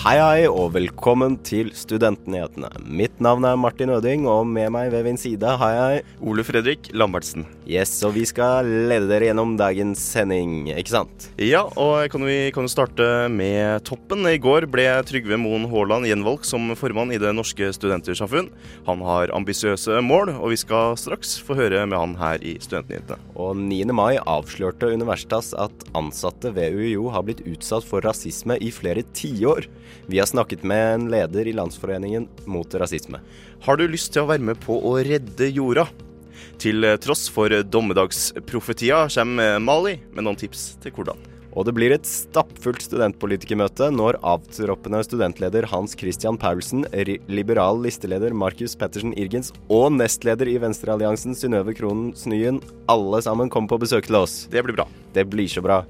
Hei, hei, og velkommen til Studentnyhetene. Mitt navn er Martin Øding, og med meg ved min side har jeg Ole Fredrik Lambertsen. Yes, og vi skal lede dere gjennom dagens sending, ikke sant? Ja, og kan vi kan starte med toppen. I går ble Trygve Moen Haaland gjenvalgt som formann i Det norske studentersamfunn. Han har ambisiøse mål, og vi skal straks få høre med han her i Studentnyhetene. Og 9. mai avslørte Universitas at ansatte ved UiO har blitt utsatt for rasisme i flere tiår. Vi har snakket med en leder i Landsforeningen mot rasisme. Har du lyst til å være med på å redde jorda? Til tross for dommedagsprofetia kommer Mali med noen tips til hvordan. Og det blir et stappfullt studentpolitikermøte når avtroppende studentleder Hans Christian Paulsen, liberal listeleder Markus Pettersen Irgens og nestleder i Venstrealliansen Synnøve Kronen Snyen alle sammen kommer på besøk til oss. Det blir bra. Det blir så bra.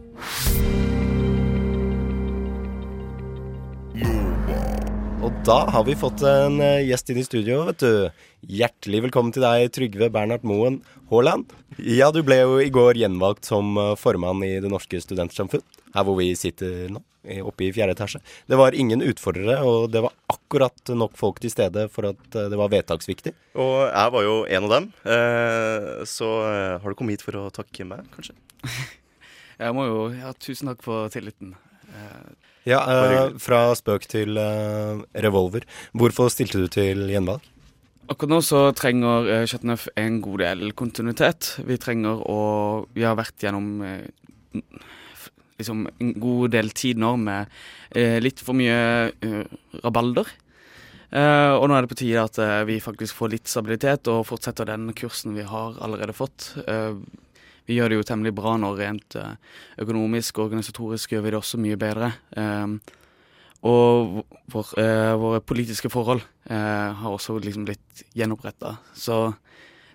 Da har vi fått en eh, gjest inn i studio, vet du. Hjertelig velkommen til deg, Trygve Bernhard Moen Haaland. Ja, du ble jo i går gjenvalgt som eh, formann i Det norske studentsamfunn, her hvor vi sitter nå, oppe i fjerde etasje. Det var ingen utfordrere, og det var akkurat nok folk til stede for at eh, det var vedtaksviktig. Og jeg var jo en av dem, eh, så har du kommet hit for å takke meg, kanskje? Jeg må jo ja, Tusen takk for tilliten. Eh, Ja, eh, fra spøk til eh, revolver. Hvorfor stilte du til gjenvalg? Akkurat nå så trenger eh, Chateauneuf en god del kontinuitet. Vi trenger å Vi har vært gjennom eh, liksom en god del tid nå med eh, litt for mye eh, rabalder. Eh, og nå er det på tide at eh, vi faktisk får litt stabilitet og fortsetter den kursen vi har allerede fått. Eh, vi gjør det jo temmelig bra nå rent eh, økonomisk og organisatorisk gjør vi det også mye bedre. Eh, og vår, eh, våre politiske forhold eh, har også liksom blitt gjenoppretta. Så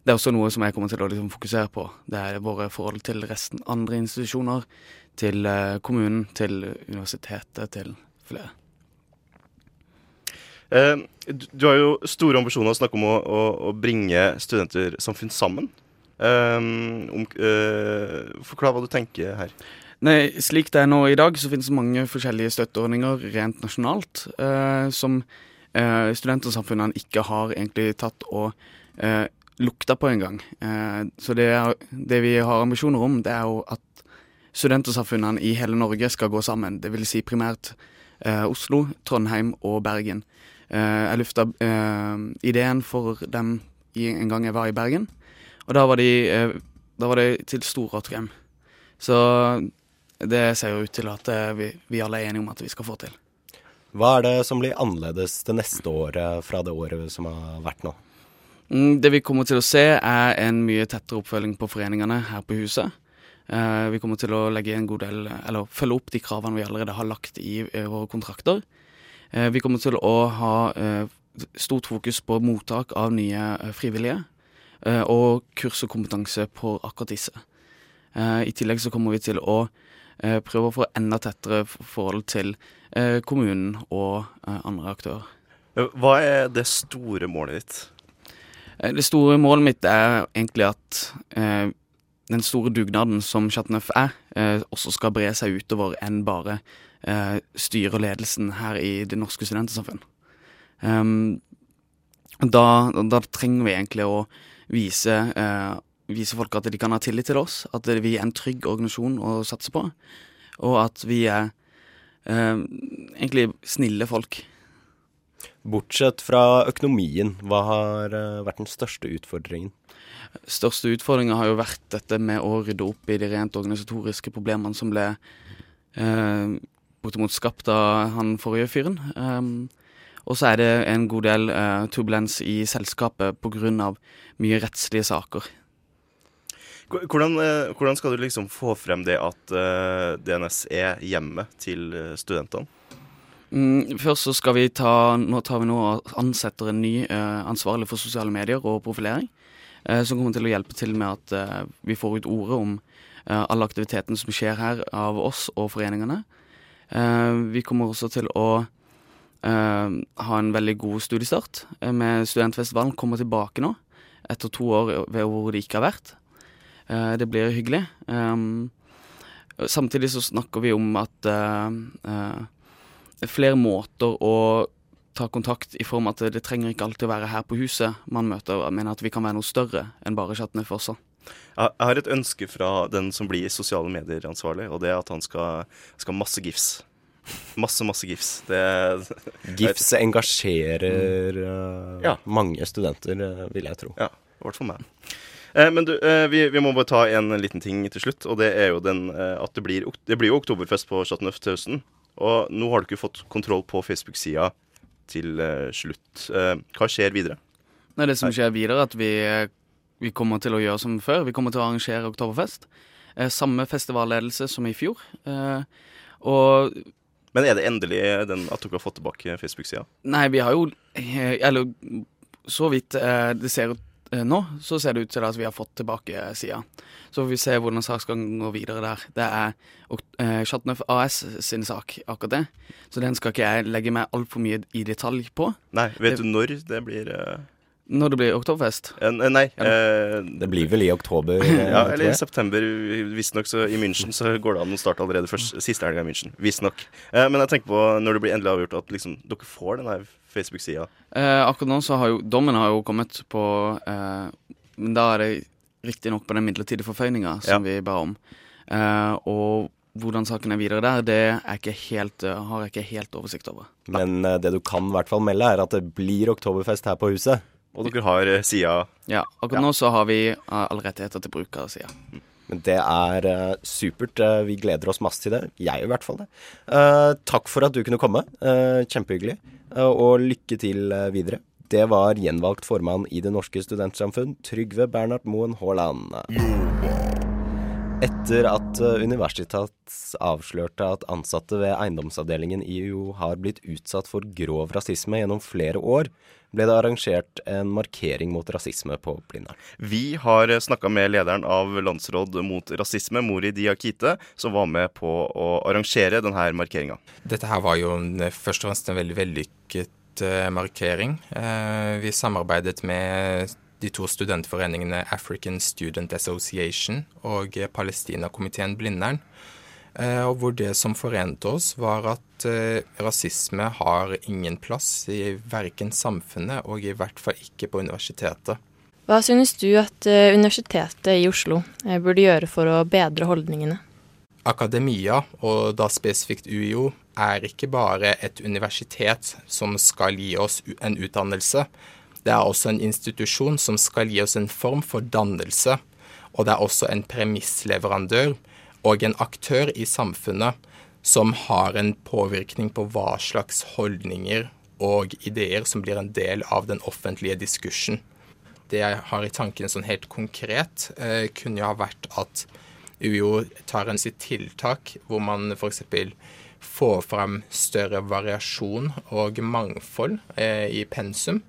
det er også noe som jeg kommer til å liksom fokusere på. Det er våre forhold til resten andre institusjoner, til kommunen, til universitetet, til flere. Du har jo store ambisjoner å snakke om å, å, å bringe studentersamfunn sammen. Eh, um, uh, forklar hva du tenker her. Nei, slik det er nå i dag, så finnes det mange forskjellige støtteordninger rent nasjonalt uh, som uh, studentersamfunnene ikke har egentlig tatt og uh, lukta på engang. Uh, så det, er, det vi har ambisjoner om, det er jo at studentersamfunnene i hele Norge skal gå sammen. Det vil si primært Oslo, Trondheim og Bergen. Jeg lufta ideen for dem en gang jeg var i Bergen, og da var, de, eh, da var det til stor åtgaum. Så det ser jo ut til at eh, vi, vi alle er enige om at vi skal få til. Hva er det som blir annerledes det neste året fra det året som har vært nå? Mm, Det vi kommer til å se, er en mye tettere oppfølging på foreningene her på huset. Eh, vi kommer til å legge en god del, eller følge opp de kravene vi allerede har lagt i våre kontrakter. Vi kommer til å ha stort fokus på mottak av nye frivillige, og kurs og kompetanse på akkurat disse. Eh, I tillegg så kommer vi til å eh, prøve å få enda tettere forhold til eh, kommunen og eh, andre aktører. Eh, Hva er det store målet ditt? Eh, Det store målet mitt er egentlig at eh, den store dugnaden som Chateauneuf er, eh, også skal bre seg utover enn bare eh, styret og ledelsen her i Det norske studentsamfunn. Um, da, da trenger vi egentlig å vise, eh, vise folk at de kan ha tillit til oss, at vi er en trygg organisasjon å satse på, og at vi er eh, egentlig snille folk. Bortsett fra økonomien, hva har eh, vært den største utfordringen? største utfordringa har jo vært dette med å rydde opp i de rent organisatoriske problemene som ble eh, bortimot skapt av han forrige fyren. Um, og så er det en god del uh, turbulens i selskapet pga. mye rettslige saker. Hvordan, eh, hvordan skal du liksom få frem det at uh, DNS er hjemmet til eh, studentene? Mm, først så skal vi ta Nå tar vi nå og ansetter en ny eh, ansvarlig for sosiale medier og profilering. Eh, som kommer til å hjelpe til med at eh, vi får ut ordet om eh, alle aktivitetene som skjer her av oss og foreningene. Eh, vi kommer også til å eh, ha en veldig god studiestart eh, med Studentfestivalen. Kommer tilbake nå, etter to år ved hvor det ikke har vært. Eh, det blir hyggelig. Samtidig så snakker vi om at det er flere måter å ta kontakt i form av at det trenger ikke alltid å være her på huset man møter, men at vi kan være noe større enn bare Chateauneuf for Jeg jeg har et ønske fra den som blir sosiale medier-ansvarlig, og det er at han skal ha masse gifs. Masse, masse gifs. Det GIFs engasjerer eh, Ja. mange studenter, eh, vil jeg tro. Ja, i hvert fall meg. Eh, men du, eh, vi, vi må bare ta en liten ting til slutt, og det er jo den eh, at det blir, det blir jo oktoberfest på Chateauneuf til høsten. Og nå har du ikke fått kontroll på Facebook-sida til slutt. Eh, hva skjer videre? Nei, det som skjer videre, er at vi, vi kommer til å gjøre som før. Vi kommer til å arrangere Oktoberfest. Eh, samme festivalledelse som i fjor. Eh, og Men er det endelig den at dere har fått tilbake Facebook-sida? Nei, vi har jo eh, Eller så vidt eh, det ser ut eh, nå, så ser det ut til at vi har fått tilbake sida. Så får vi se hvordan saksgangen går videre der. Det er eh, AS sin sak, akkurat det. Så den skal ikke jeg legge meg altfor mye i detalj på. Nei, vet Det- du når det blir Når det blir oktoberfest. eh, Nei. Eh, Det blir vel i oktober? eh, ja, eller i jeg. september. Visstnok så i München så går det an å starte allerede først, siste helga i München. Visstnok. Eh, men jeg tenker på når det blir endelig avgjort at liksom, dere får den her Facebook-sida. Eh, akkurat nå så har jo dommen har jo kommet på eh, Men da er det riktignok på den midlertidige forføyninga som vi ba om. Eh, og hvordan saken er videre der, det er ikke helt, eh, har jeg ikke helt oversikt over. Men eh, det du kan i hvert fall melde, er at det blir oktoberfest her på huset. Og dere har eh, sida Ja, akkurat nå så har vi eh, alle rettigheter til bruk av sida. Men det er uh, supert. Uh, vi gleder oss masse til det. Jeg i hvert fall det. Uh, takk for at du kunne komme. Eh, kjempehyggelig. Eh, og lykke til videre. Det var gjenvalgt formann i Det Norske Studentsamfunn, Trygve Bernhard Moen Haaland. Etter at eh, Universitas avslørte at ansatte ved eiendomsavdelingen i UiO har blitt utsatt for grov rasisme gjennom flere år, ble det arrangert en markering mot rasisme på Blindern. Vi har snakka med lederen av Landsråd mot rasisme, Mori Diakite, som var med på å arrangere denne markeringa. Dette her var jo først og fremst en veldig vellykket eh, markering. Eh, vi samarbeidet med de to studentforeningene African Student Association og Palestinakomiteen Blindern. Eh, og hvor det som forente oss, var at eh, rasisme har ingen plass i verken samfunnet og i hvert fall ikke på universitetet. Hva synes du at eh, Universitetet i Oslo burde gjøre for å bedre holdningene? Akademia, og da spesifikt UiO, er ikke bare et universitet som skal gi oss en utdannelse. Det er også en institusjon som skal gi oss en form for dannelse. Og det er også en premissleverandør og en aktør i samfunnet som har en påvirkning på hva slags holdninger og ideer som blir en del av den offentlige diskursen. Det jeg har i tanken sånn helt konkret, eh, kunne jo ha vært at UiO tar en sitt tiltak hvor man f.eks. får frem større variasjon og mangfold eh, i pensum,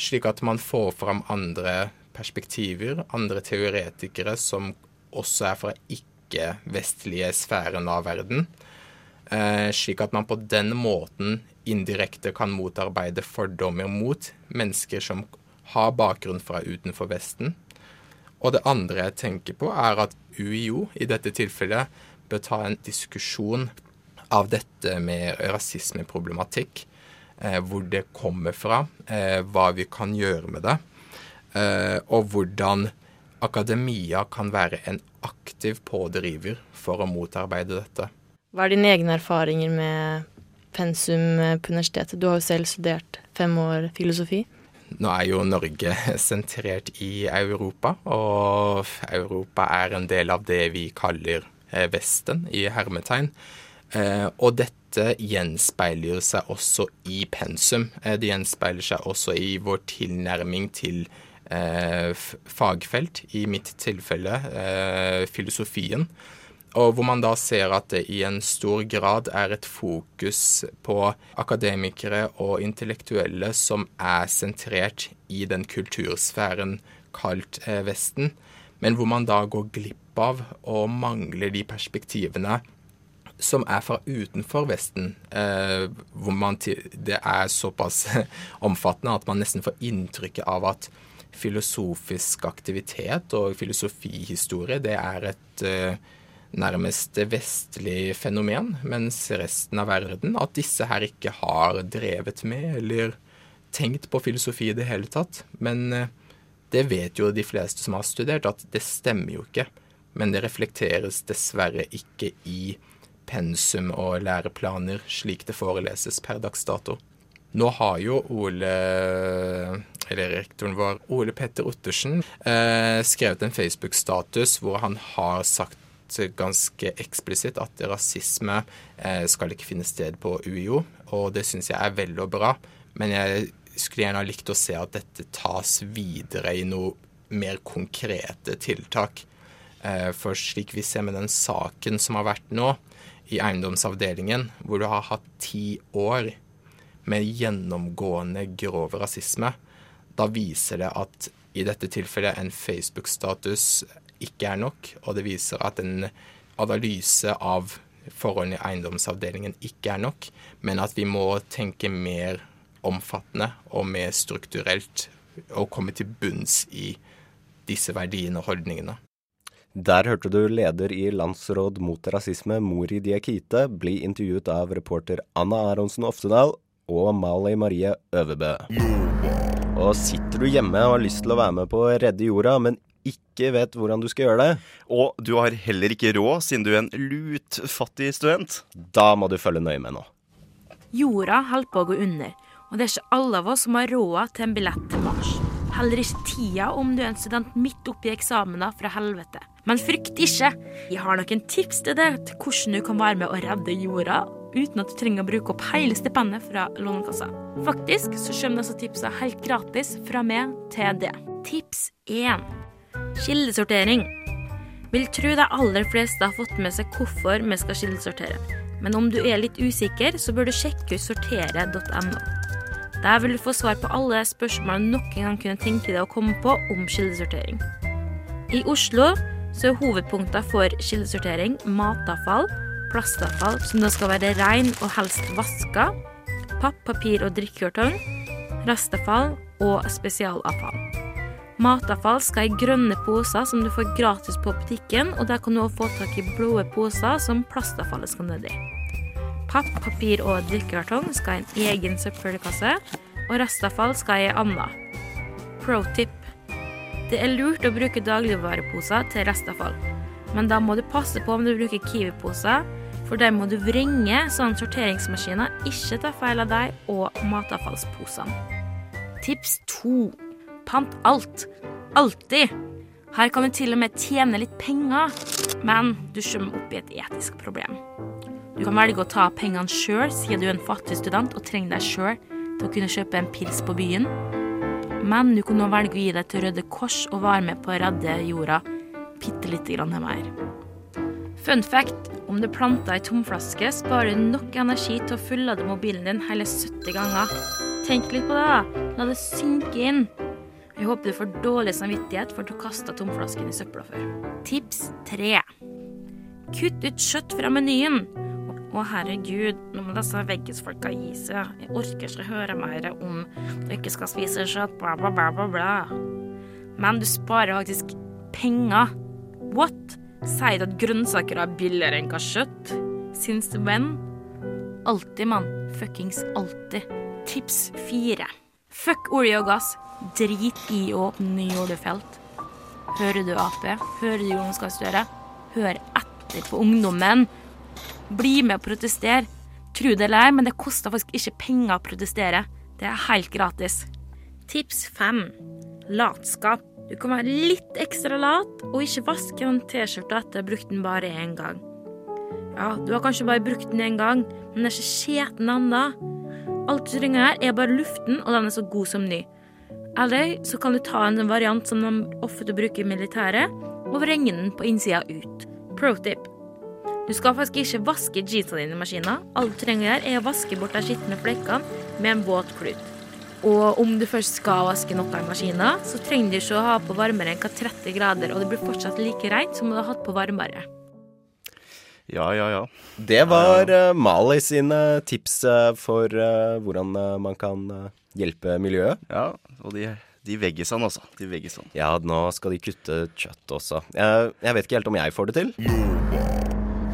slik at man får fram andre perspektiver, andre teoretikere som også er fra ikke-vestlige sfæren av verden. Eh, slik at man på den måten indirekte kan motarbeide fordommer mot mennesker som har bakgrunn fra utenfor Vesten. Og det andre jeg tenker på, er at UiO i dette tilfellet bør ta en diskusjon av dette med rasismeproblematikk. Eh, hvor det kommer fra, eh, hva vi kan gjøre med det. Eh, og hvordan akademia kan være en aktiv pådriver for å motarbeide dette. Hva er dine egne erfaringer med pensum på universitetet? Du har jo selv studert fem år filosofi. Nå er jo Norge sentrert i Europa, og Europa er en del av det vi kaller Vesten, i hermetegn. Eh, og dette gjenspeiler seg også i pensum. Eh, det gjenspeiler seg også i vår tilnærming til eh, fagfelt, i mitt tilfelle filosofien. Og hvor man da ser at det i en stor grad er et fokus på akademikere og intellektuelle som er sentrert i den kultursfæren kalt Vesten, men hvor man da går glipp av og mangler de perspektivene som er fra utenfor Vesten, eh, hvor man det er såpass omfattende at man nesten får inntrykket av at filosofisk aktivitet og filosofihistorie det er et eh, nærmest vestlig fenomen, mens resten av verden at disse her ikke har drevet med eller tenkt på filosofi i det hele tatt. Men eh, det vet jo de fleste som har studert, at det stemmer jo ikke. Men det reflekteres dessverre ikke i pensum og læreplaner slik det foreleses per dags dato. Nå har jo Ole, eller rektoren vår, Ole Petter Ottersen, eh, skrevet en Facebook-status hvor han har sagt ganske eksplisitt at rasisme eh, skal ikke finne sted på UiO, og det syns jeg er vel og bra. Men jeg skulle gjerne ha likt å se at dette tas videre i noe mer konkrete tiltak. Eh, for slik vi ser med den saken som har vært nå, i eiendomsavdelingen, hvor du har hatt ti år med gjennomgående grov rasisme, da viser det at i dette tilfellet en Facebook-status ikke er nok, og det viser at en analyse av forholdene i eiendomsavdelingen ikke er nok, men at vi må tenke mer omfattende og mer strukturelt og komme til bunns i disse verdiene og holdningene. Der hørte du leder i Landsråd mot rasisme, Mori Diakite, bli intervjuet av reporter Anna Aronsen Oftedal og Mali Marie Øverbø. Og sitter du hjemme og har lyst til å være med på å redde jorda, men ikke vet hvordan du skal gjøre det, Og du har heller ikke råd, siden du er en lutfattig student. da må du følge nøye med nå. Jorda holder på å gå under, og det er ikke alle av oss som har råd til en billett til Mars. Heller ikke tida om du er en student midt oppi eksamener fra helvete. Men frykt ikke! Jeg har noen tips til deg til hvordan du kan være med å redde jorda uten at du trenger å bruke opp hele stipendet fra Lånekassa. Faktisk så kommer disse tipsene helt gratis fra meg til det. Tips 1. Kildesortering. Vil tro de aller fleste har fått med seg hvorfor vi skal kildesortere. Men om du er litt usikker, så bør du sjekke ut sortere.no. Der vil du få svar på alle spørsmål du noen gang kunne tenke deg å komme på om kildesortering. I Oslo så er hovedpunkter for kildesortering matavfall, plastavfall som da skal være rein og helst vaska, papp, papir og drikkekartong, restavfall og spesialavfall. Matavfall skal i grønne poser som du får gratis på butikken, og der kan du også få tak i blå poser som plastavfallet skal nedi. Papp, papir og drikkekartong skal i en egen søppelkasse, og restavfall skal i en annen. Pro tip. Det er lurt å bruke dagligvareposer til restavfall, men da må du passe på om du bruker Kiwi-poser, for der må du vrenge sånn at sorteringsmaskiner ikke tar feil av deg og matavfallsposene. Tips to. Pant alt. Alltid. Her kan du til og med tjene litt penger, men du kommer opp i et etisk problem. Du kan velge å ta pengene sjøl, siden du er en fattig student og trenger deg sjøl til å kunne kjøpe en pils på byen. Men du kunne velge å gi deg til Røde Kors og være med på å redde jorda bitte lite grann mer. Fun fact. Om du planter ei tomflaske, sparer du nok energi til å fullade mobilen din hele 70 ganger. Tenk litt på det, da. La det synke inn. Jeg håper du får dårlig samvittighet for at du kasta tomflasken i søpla før. Tips tre. Kutt ut kjøtt fra menyen. Å, herregud, nå må disse veggisfolka gi seg. Jeg orker ikke høre mer om du ikke skal spise kjøtt, bla, bla, bla, bla, bla. Men du sparer faktisk penger. What? Sier du at grønnsaker er billigere enn hva kjøtt? Since when? Alltid, mann. Fuckings alltid. Tips fire. Fuck olje og gass. Drit i å åpne nye oljefelt. Hører du Ap? Hører du Jonas Gahr Støre? Hør etter på ungdommen. Bli med og protester. Tro det eller ei, men det koster faktisk ikke penger å protestere. Det er helt gratis. Tips fem. Latskap. Du kan være litt ekstra lat og ikke vaske en T-skjorte etter å ha brukt den bare én gang. Ja, du har kanskje bare brukt den én gang, men den er ikke skjeten ennå. Alt du trenger her, er bare luften, og den er så god som ny. Eller så kan du ta en variant som de ofte bruker i militæret, og vrenge den på innsida ut. Pro tip. Du skal faktisk ikke vaske jeansene dine i maskinen. Alt du trenger å gjøre, er å vaske bort de skitne flekkene med en våt klut. Og om du først skal vaske noe i maskinen, så trenger du ikke å ha på varmere enn hva 30 grader, og det blir fortsatt like rent som om du har hatt på varmere. Ja, ja, ja. Det var uh, Mali sine tips eh, for uh, hvordan man kan hjelpe miljøet. Ja, og de, de veggisene, altså. De veggisene. Ja, nå skal de kutte kjøtt også. Jeg, jeg vet ikke helt om jeg får det til.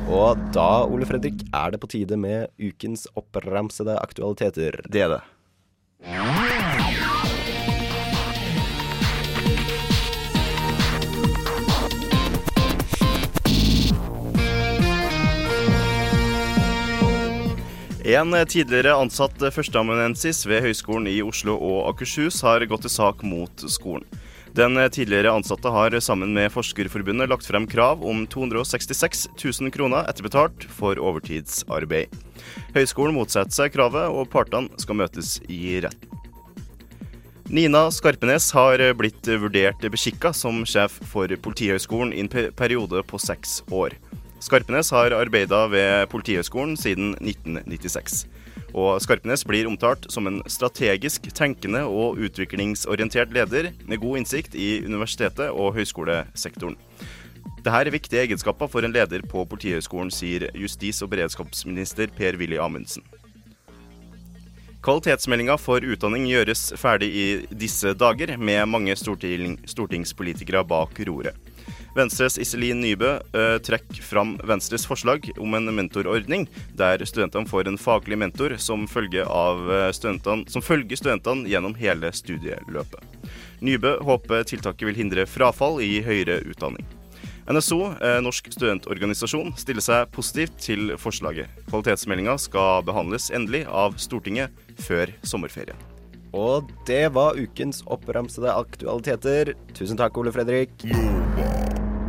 Og da, Ole Fredrik, er det på tide med ukens oppramsede aktualiteter. Det er det. En tidligere ansatt førsteamanuensis ved Høgskolen i Oslo og Akershus har gått til sak mot skolen. Den tidligere ansatte har sammen med Forskerforbundet lagt frem krav om 266 000 kroner etterbetalt for overtidsarbeid. Høgskolen motsetter seg kravet, og partene skal møtes i retten. Nina Skarpenes har blitt vurdert beskikka som sjef for Politihøgskolen i en periode på seks år. Skarpenes har arbeida ved Politihøgskolen siden 1996. Og Skarpenes blir omtalt som en strategisk tenkende og utviklingsorientert leder med god innsikt i universitetet og høyskolesektoren. Dette er viktige egenskaper for en leder på Politihøgskolen, sier justis- og beredskapsminister Per-Willy Amundsen. Kvalitetsmeldinga for utdanning gjøres ferdig i disse dager, med mange storting, stortingspolitikere bak roret. Venstres Iselin Nybø eh, trekker fram Venstres forslag om en mentorordning, der studentene får en faglig mentor som følger, som følger studentene gjennom hele studieløpet. Nybø håper tiltaket vil hindre frafall i høyere utdanning. NSO, Norsk studentorganisasjon, stiller seg positivt til forslaget. Kvalitetsmeldinga skal behandles endelig av Stortinget før sommerferien. Og det var ukens oppramsede aktualiteter. Tusen takk, Ole Fredrik.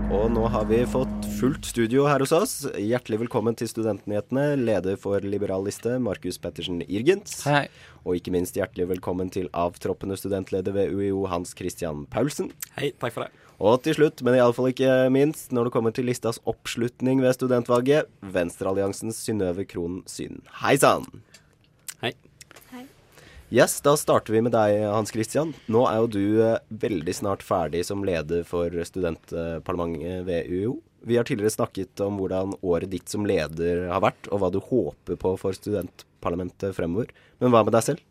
Og nå har vi fått fullt studio her hos oss. Hjertelig velkommen til Studentnyhetene, leder for Liberal Liste, Markus Pettersen Irgens. Hei. Og ikke minst hjertelig velkommen til avtroppende studentleder ved UiO, Hans Christian Paulsen. Hei, takk for det. Og til slutt, men iallfall ikke minst, når det kommer til listas oppslutning ved studentvalget, Venstrealliansens Synnøve Krohn Syn. Hei sann! Yes, da starter vi med deg, Hans Christian. Nå er jo du eh, veldig snart ferdig som leder for studentparlamentet ved UiO. Vi har tidligere snakket om hvordan året ditt som leder har vært, og hva du håper på for studentparlamentet fremover. Men hva med deg selv?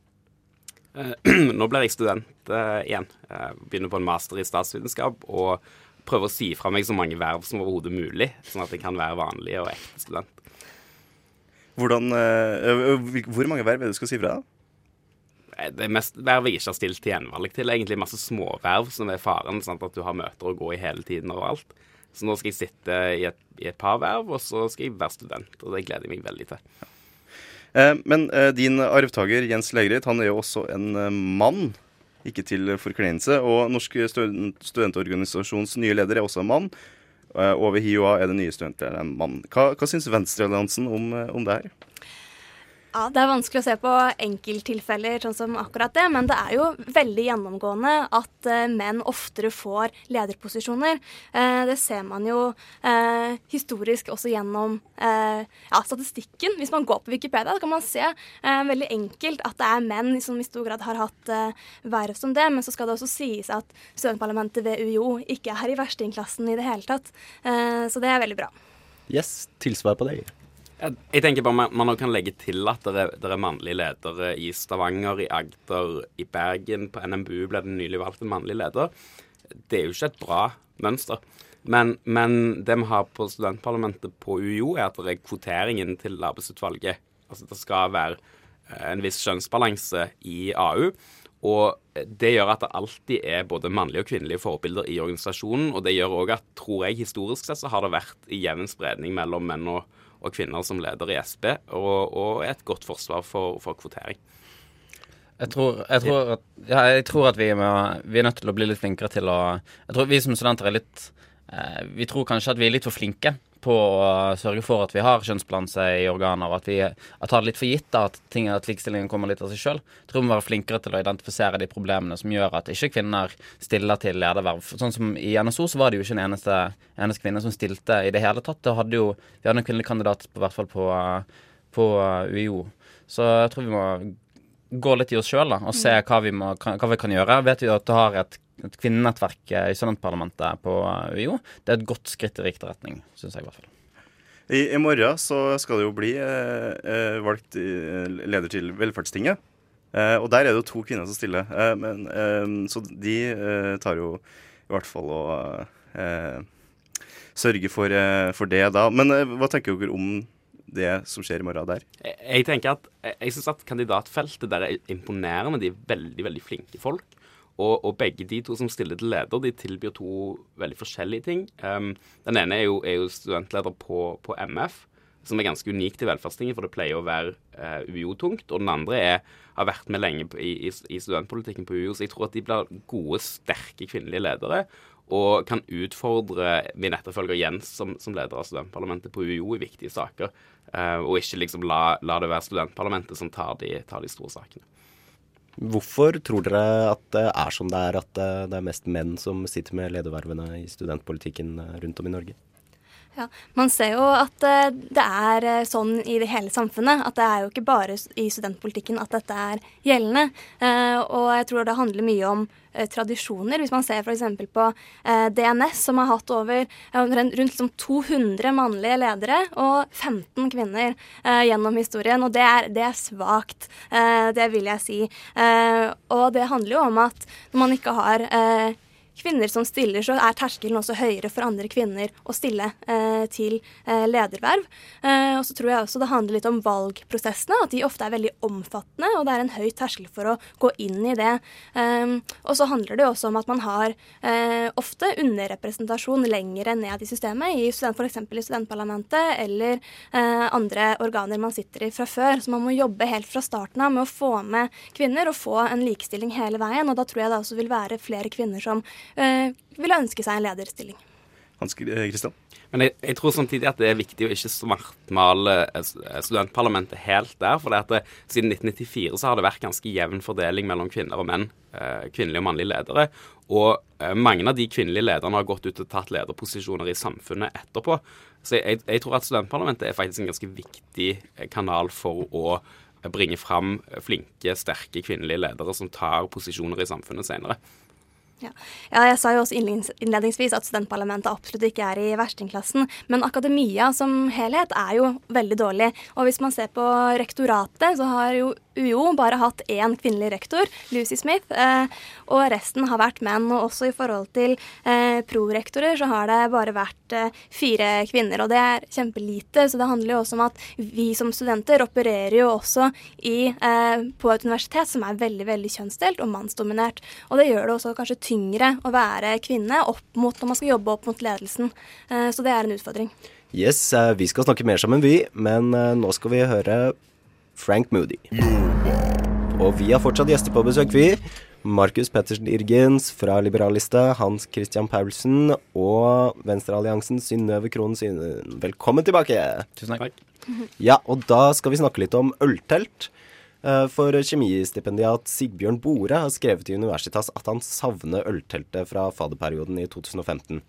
Eh, Nå blir jeg student eh, igjen. Jeg begynner på en master i statsvitenskap og prøver å si fra meg så mange verv som overhodet mulig, sånn at jeg kan være vanlig og ekte student. Hvordan, hvor mange verv er det du skal si fra? da? Det er mest vervet jeg ikke har stilt til gjenvalg til. Egentlig masse småverv som er faren. Sant? At du har møter å gå i hele tiden og alt. Så nå skal jeg sitte i et, i et par verv, og så skal jeg være student. Og det gleder jeg meg veldig til. Eh, men eh, din arvtaker Jens Legreit han er jo også en eh, mann, ikke til forkleinelse. Og Norsk student studentorganisasjons nye leder er også en mann. Og ved HiOA er det nye studentlederen en mann. Hva, hva syns Venstrealliansen om, om det her? Ja, Det er vanskelig å se på enkelttilfeller sånn som akkurat det, men det er jo veldig gjennomgående at uh, menn oftere får lederposisjoner. Uh, det ser man jo uh, historisk også gjennom ja, statistikken. Hvis man går på Wikipedia, så kan man se veldig enkelt at det er menn som i stor grad har hatt verv som det, men så skal det også sies at studentparlamentet ved UiO ikke er i verstingklassen i det hele tatt. Så det er veldig bra. Yes, tilsvar på deg. Jeg, tenker bare man, man kan legge til at det er, er mannlige ledere i Stavanger, i Agder, i Bergen. På NMBU ble det nylig valgt en mannlig leder. Det er jo ikke et bra mønster. Men, men det vi har på studentparlamentet på UiO, er at det er kvoteringen til arbeidsutvalget. Altså det skal være eh, en viss kjønnsbalanse i AU. Og det gjør at det alltid er både mannlige og kvinnelige forbilder i organisasjonen. Og det gjør òg at, tror jeg, historisk sett så har det vært i jevn spredning mellom menn og, og kvinner som leder i SP, og, og et godt forsvar for, for kvotering. Jeg tror, jeg, tror at, ja, jeg tror at vi, må, vi er nødt til å bli litt flinkere til å Jeg tror vi som studenter er litt eh, Vi tror kanskje at vi er litt for flinke på å sørge for at vi har kjønnsbalanse i organer, og at vi at tar det litt for gitt da, at, ting, at likestillingen kommer litt av seg sjøl. Tror vi må være flinkere til å identifisere de problemene som gjør at ikke kvinner stiller til lederverv. Sånn som I NSO så var det jo ikke en eneste, eneste kvinne som stilte i det hele tatt. Det hadde jo, vi hadde en kvinnelig kandidat på hvert fall på, på UiO. Så jeg tror vi må gå litt i oss sjøl og se hva vi, må, hva vi kan gjøre. Vet vi at du har et, et kvinnenettverk i studentparlamentet på UiO. Det er et godt skritt i riktig retning, syns jeg i hvert fall. I, I morgen så skal det jo bli eh, eh valgt eh, leder til Velferdstinget. Eh, og der er det jo to kvinner som stiller. Eh, men, eh, så de tar jo i hvert fall å sørge for, for, det da. Men hva tenker dere om det som skjer i morgen der? Jeg, jeg tenker at jeg syns at kandidatfeltet der er imponerende. De er veldig, veldig flinke folk. Og, og, begge de to som stiller til leder, de tilbyr to veldig forskjellige ting. Um, den ene er jo, er jo studentleder på, på, MF, som er ganske unikt i Velferdstinget, for det pleier å være uh, UiO-tungt. Og den andre er, har vært med lenge i, i, i, studentpolitikken på UiO, så jeg tror at de blir gode, sterke kvinnelige ledere. Og kan utfordre min etterfølger Jens som, som leder av studentparlamentet på UiO i viktige saker. Uh, og ikke liksom la, la, det være studentparlamentet som tar de, tar de store sakene. Hvorfor tror dere at det er som det er, at det er mest menn som sitter med ledervervene i studentpolitikken rundt om i Norge? Ja, Man ser jo at eh, det er eh, sånn i det hele samfunnet. At det er jo ikke bare i studentpolitikken at dette er gjeldende. Eh, og jeg tror det handler mye om tradisjoner. Hvis man ser f.eks. på DNS, som har hatt over rundt liksom 200 mannlige ledere og 15 kvinner gjennom historien. Og det er, det er svakt. det vil jeg si. og det handler jo om at når man ikke har kvinner som stiller, så er terskelen også høyere for andre kvinner å stille eh, til eh, lederverv. Eh, og så tror jeg også det handler litt om valgprosessene, at de ofte er veldig omfattende, og det er en høy terskel for å gå inn i det. Eh, og så handler det også om at man har eh, ofte underrepresentasjon lenger ned i systemet, i student, f.eks. i studentparlamentet eller eh, andre organer man sitter i fra før. Så man må jobbe helt fra starten av med å få med kvinner og få en likestilling hele veien. Og da tror jeg det også vil være flere kvinner som ville ønske seg en lederstilling. Hans Kristian? Eh, Men jeg, jeg, tror samtidig at det er viktig å ikke svartmale eh, studentparlamentet helt der. For det at det, siden 1994 så har det vært ganske jevn fordeling mellom kvinner og menn. Eh, kvinnelige og mannlige ledere. Og eh, mange av de kvinnelige lederne har gått ut og tatt lederposisjoner i samfunnet etterpå. Så jeg, jeg tror at studentparlamentet er faktisk en ganske viktig eh, kanal for å bringe fram flinke, sterke kvinnelige ledere som tar posisjoner i samfunnet senere. Ja. ja. jeg sa jo også innledningsvis at studentparlamentet absolutt ikke er i verstingklassen. Men akademia som helhet er jo veldig dårlig. Og hvis man ser på rektoratet, så har jo UiO bare hatt én kvinnelig rektor, Lucy Smith, eh, og resten har vært menn. Og også i forhold til eh, prorektorer så har det bare vært eh, fire kvinner, og det er kjempelite. Så det handler jo også om at vi som studenter opererer jo også i, eh, på et universitet som er veldig, veldig kjønnsdelt og mannsdominert. Og det gjør det også kanskje tyngre å være kvinne opp mot når man skal jobbe opp mot ledelsen. Eh, så det er en utfordring. Yes, eh, vi skal snakke mer sammen, vi. Men eh, nå skal vi høre Frank Moody. Og vi har fortsatt gjester på besøk, vi. Markus Pettersen Irgens fra Liberalista, Hans Christian Paulsen og Venstrealliansen Synnøve Krohn Synnøve. Velkommen tilbake. Tusen takk. Ja, og da skal vi snakke litt om øltelt. Eh, for kjemistipendiat Sigbjørn Bore har skrevet i Universitas at han savner ølteltet fra fadderperioden i 2015.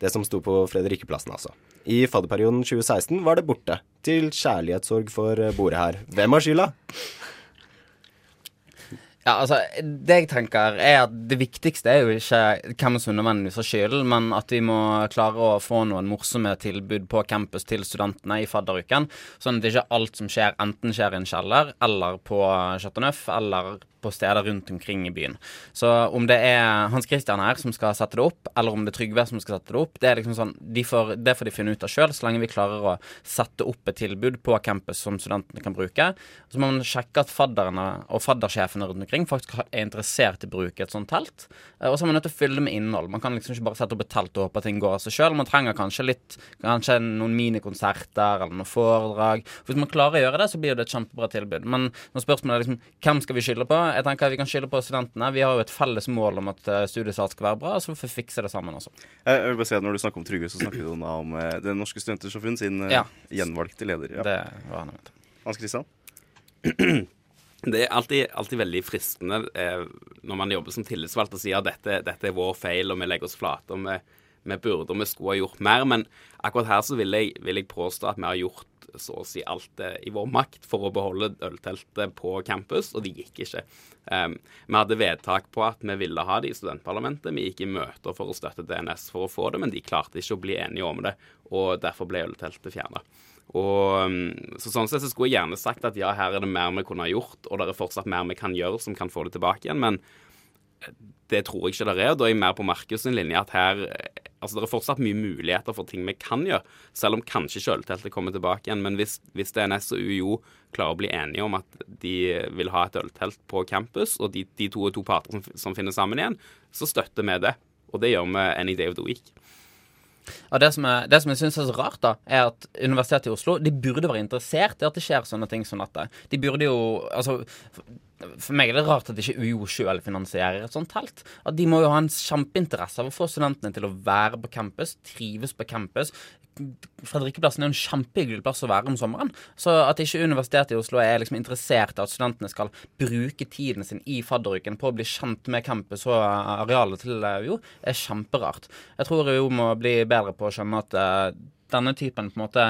Det som sto på Fredrikkeplassen, altså. I fadderperioden 2016 var det borte. Til kjærlighetssorg for Bore her. Hvem har skylda? Ja, altså, Det jeg tenker er at det viktigste er jo ikke hvem som nødvendigvis har skylden, men at vi må klare å få noen morsomme tilbud på campus til studentene i fadderuken. Sånn at ikke alt som skjer, enten skjer i en kjeller eller på Chateau Neuf eller på steder rundt omkring i byen. Så om det er Hans Christian her som skal sette det opp, eller om det er Trygve som skal sette det opp, det er liksom sånn, de får, det får de finne ut av sjøl, så lenge vi klarer å sette opp et tilbud på campus som studentene kan bruke. Så må man sjekke at fadderne og faddersjefene rundt omkring faktisk er interessert i å bruke et sånt telt. Og så er man nødt til å fylle det med innhold. Man kan liksom ikke bare sette opp et telt og håpe at ting går av seg sjøl. Man trenger kanskje litt Kanskje noen minikonserter eller noen foredrag. Hvis man klarer å gjøre det, så blir det et kjempebra tilbud. Men når spørsmålet er liksom hvem skal vi skylde på? Jeg tenker at vi kan skylde på studentene. Vi har jo et felles mål om at eh, studiestart skal være bra, så vi får fikse det sammen også. Jeg vil bare si at Når du snakker om Trygve, så snakker du om eh, Det Norske Studentersamfunn sin eh, Ja. gjenvalgte leder. Ja. Det var han mente. Hans Christian? Det er alltid, alltid veldig fristende eh, når man jobber som tillitsvalgt og sier at dette, dette er vår feil, og vi legger oss flate, og vi, vi burde og vi skulle ha gjort mer. Men akkurat her så vil jeg, vil jeg påstå at vi har gjort så å si alt eh, i vår makt for å beholde ølteltet på campus, og det gikk ikke. Um, vi hadde vedtak på at vi ville ha det i studentparlamentet. Vi gikk i møter for å støtte DNS for å få det, men de klarte ikke å bli enige om det, og derfor ble ølteltet fjerna. Og, um, så sånn sett så skulle jeg gjerne sagt at ja, her er det mer vi kunne ha gjort, og det er fortsatt mer vi kan gjøre som kan få det tilbake igjen, men det tror jeg ikke det er. og Da er jeg mer på Markus linje at her Altså, det er fortsatt mye muligheter for ting vi kan gjøre, selv om kanskje kjøleteltet kommer tilbake igjen. Men hvis, hvis DNS og UiO klarer å bli enige om at de vil ha et øltelt på campus, og de, de to er to parter som, som finner sammen igjen, så støtter vi det. Og det gjør vi any day of the week. Ja, det, som jeg, det som jeg syns er så rart, da, er at Universitetet i Oslo de burde være interessert i at det skjer sånne ting som dette. De burde jo Altså, for, meg er det rart at ikke UiO sjøl finansierer et sånt telt. At De må jo ha en kjempeinteresse av å få studentene til å være på campus, trives på campus. Fredrikkeplassen er jo en kjempehyggelig plass å være om sommeren. Så at ikke Universitetet i Oslo er liksom interessert i at studentene skal bruke tiden sin i fadderuken på å bli kjent med campus og arealet til UiO, er kjemperart. Jeg tror UiO må bli bedre på å skjønne at uh, denne typen på en måte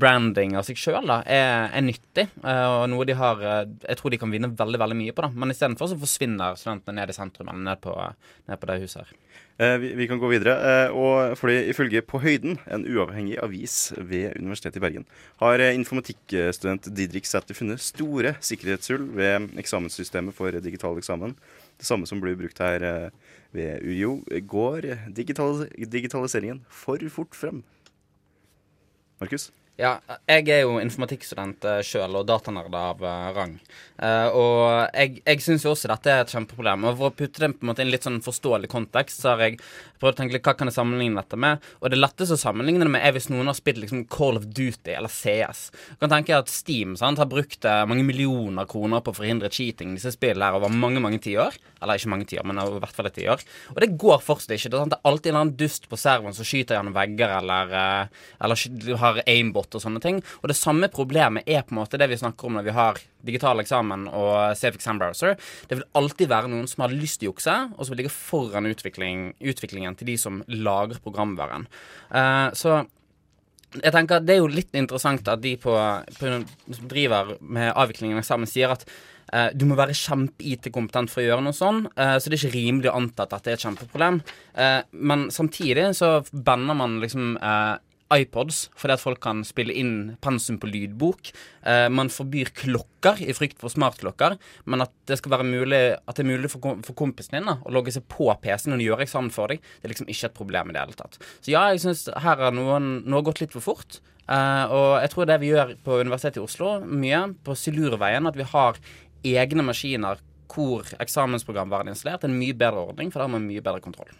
branding av seg sjøl er, er, nyttig. Uh, og noe de har uh, Jeg tror de kan vinne veldig veldig mye på. da Men istedenfor så forsvinner studentene ned i sentrum eller ned på, ned på det huset her. Eh, vi, vi, kan gå videre. Eh, og fordi Ifølge På høyden, en uavhengig avis ved Universitetet i Bergen, har eh, informatikkstudent Didrik Sæther funnet store sikkerhetshull ved eksamenssystemet for digital eksamen. Det samme som blir brukt her eh, ved UiO. Går digital, digitaliseringen for fort frem? Markus? Ja, jeg er jo informatikkstudent uh, sjøl og datanerd av uh, rang. Uh, og jeg, jeg syns jo også dette er et kjempeproblem. Og for å putte det på en måte i en litt sånn forståelig kontekst, så har jeg prøvd å tenke litt hva kan jeg sammenligne dette med. Og det letteste å sammenligne det med er hvis noen har spilt liksom Call of Duty eller CS. Du kan tenke at Steam sant, har brukt mange millioner kroner på å forhindre cheating disse spillene her over mange mange tiår. Eller ikke mange tiår, men i hvert fall et tiår. Og det går fortsatt ikke. Det er alltid en eller annen dust på serveren som skyter gjennom vegger eller, eller har aimbot og sånne ting. Og det samme problemet er på en måte det vi snakker om når vi har digital eksamen og Safe Exam Browser. Det vil alltid være noen som har lyst til å jukse, og som vil ligge foran utvikling, utviklingen til de som lager programvaren. Uh, så jeg tenker Det er jo litt interessant at de på, på, som driver med avviklingen av eksamen, sier at uh, du må være kjempe-IT-kompetent for å gjøre noe sånn, uh, så det er ikke rimelig å anta at dette er et kjempeproblem. men samtidig så banner man liksom iPods fordi at folk kan spille inn pensum på lydbok. Eh, man forbyr klokker i frykt for smartklokker, men at det skal være mulig At det er mulig for, for kompisen din da, å logge seg på PC-en og gjøre eksamen for deg, det er liksom ikke et problem i det hele tatt. Så ja, jeg syns her har noe gått litt for fort. Eh, og jeg tror det vi gjør på Universitetet i Oslo, mye på Silurveien, at vi har egne maskiner hvor eksamensprogramvaren er installert, er en mye bedre ordning, for da har man mye bedre kontroll.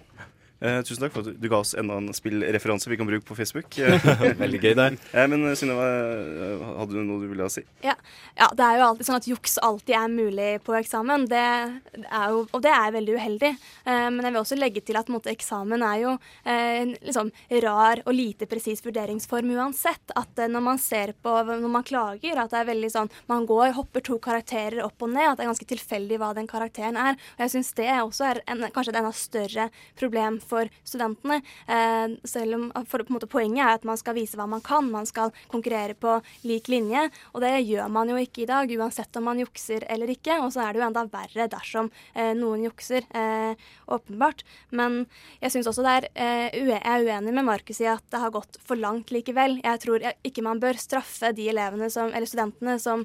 Eh, tusen takk for at du, ga oss enda en spillreferanse vi kan bruke på Facebook. Veldig gøy der. Eh, men Synnøve, eh, hadde du noe du ville si? Ja. ja. det er jo alltid sånn at juks alltid er mulig på eksamen. Det er jo, og det er veldig uheldig. Eh, men jeg vil også legge til at måte, eksamen er jo eh, en liksom, rar og lite presis vurderingsform uansett. At eh, når man ser på, når man klager, at det er veldig sånn Man går, hopper to karakterer opp og ned. At det er ganske tilfeldig hva den karakteren er. Og jeg syns det også er en, kanskje et enda større problem for for studentene. Eh, selv om for, måte, Poenget er at man skal vise hva man kan, man skal konkurrere på lik linje. Og det gjør man jo ikke i dag, uansett om man jukser eller ikke. Og så er det jo enda verre dersom eh, noen jukser, eh, åpenbart. Men jeg syns også det er Jeg er uenig med Markus i at det har gått for langt likevel. Jeg tror ikke man bør straffe de elevene som, eller studentene som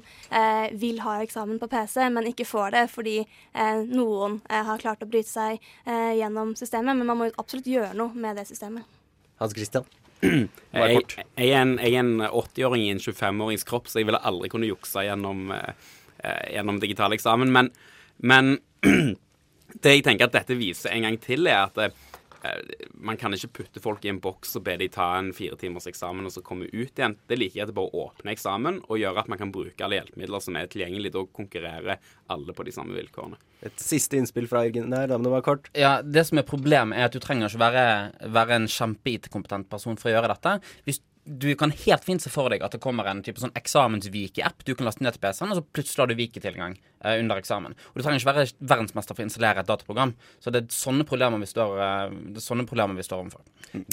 vil ha eksamen på PC, men ikke får det fordi noen har klart å bryte seg gjennom systemet. Men man må jo absolutt gjøre noe med det systemet. Hans Christian? Jeg, jeg, er en, en 80-åring i en 25-årings kropp, så jeg ville aldri kunne jukse gjennom, eh, gjennom digital eksamen. Men, men det jeg tenker at dette viser en gang til, er at eh, man kan ikke putte folk i en boks og be de ta en fire timers eksamen og så komme ut igjen. Det liker jeg at å bare åpne eksamen og gjøre at man kan bruke alle hjelpemidler som er tilgjengelig. Da konkurrerer alle på de samme vilkårene. Et siste innspill fra Jørgen der, da må det være kort. Ja, Det som er problemet, er at du trenger ikke være, være en kjempe-IT-kompetent person for å gjøre dette. Hvis du kan helt fint se for deg at det kommer en type sånn eksamensvike-app du kan laste ned til PC-en, og så plutselig har du viketilgang eh, under eksamen. Og du trenger ikke være verdensmester for å installere et dataprogram. Så det er sånne problemer vi står, eh, det er sånne problemer vi står overfor.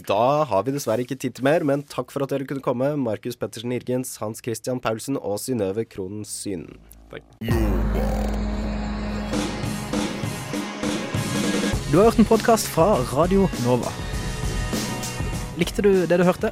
Da har vi dessverre ikke tid til mer, men takk for at dere kunne komme. Markus Pettersen Irgens, Hans Christian Paulsen og Synnøve Kronen Syn. Takk. Du har hørt en podkast fra Radio Nova. Likte du det du hørte?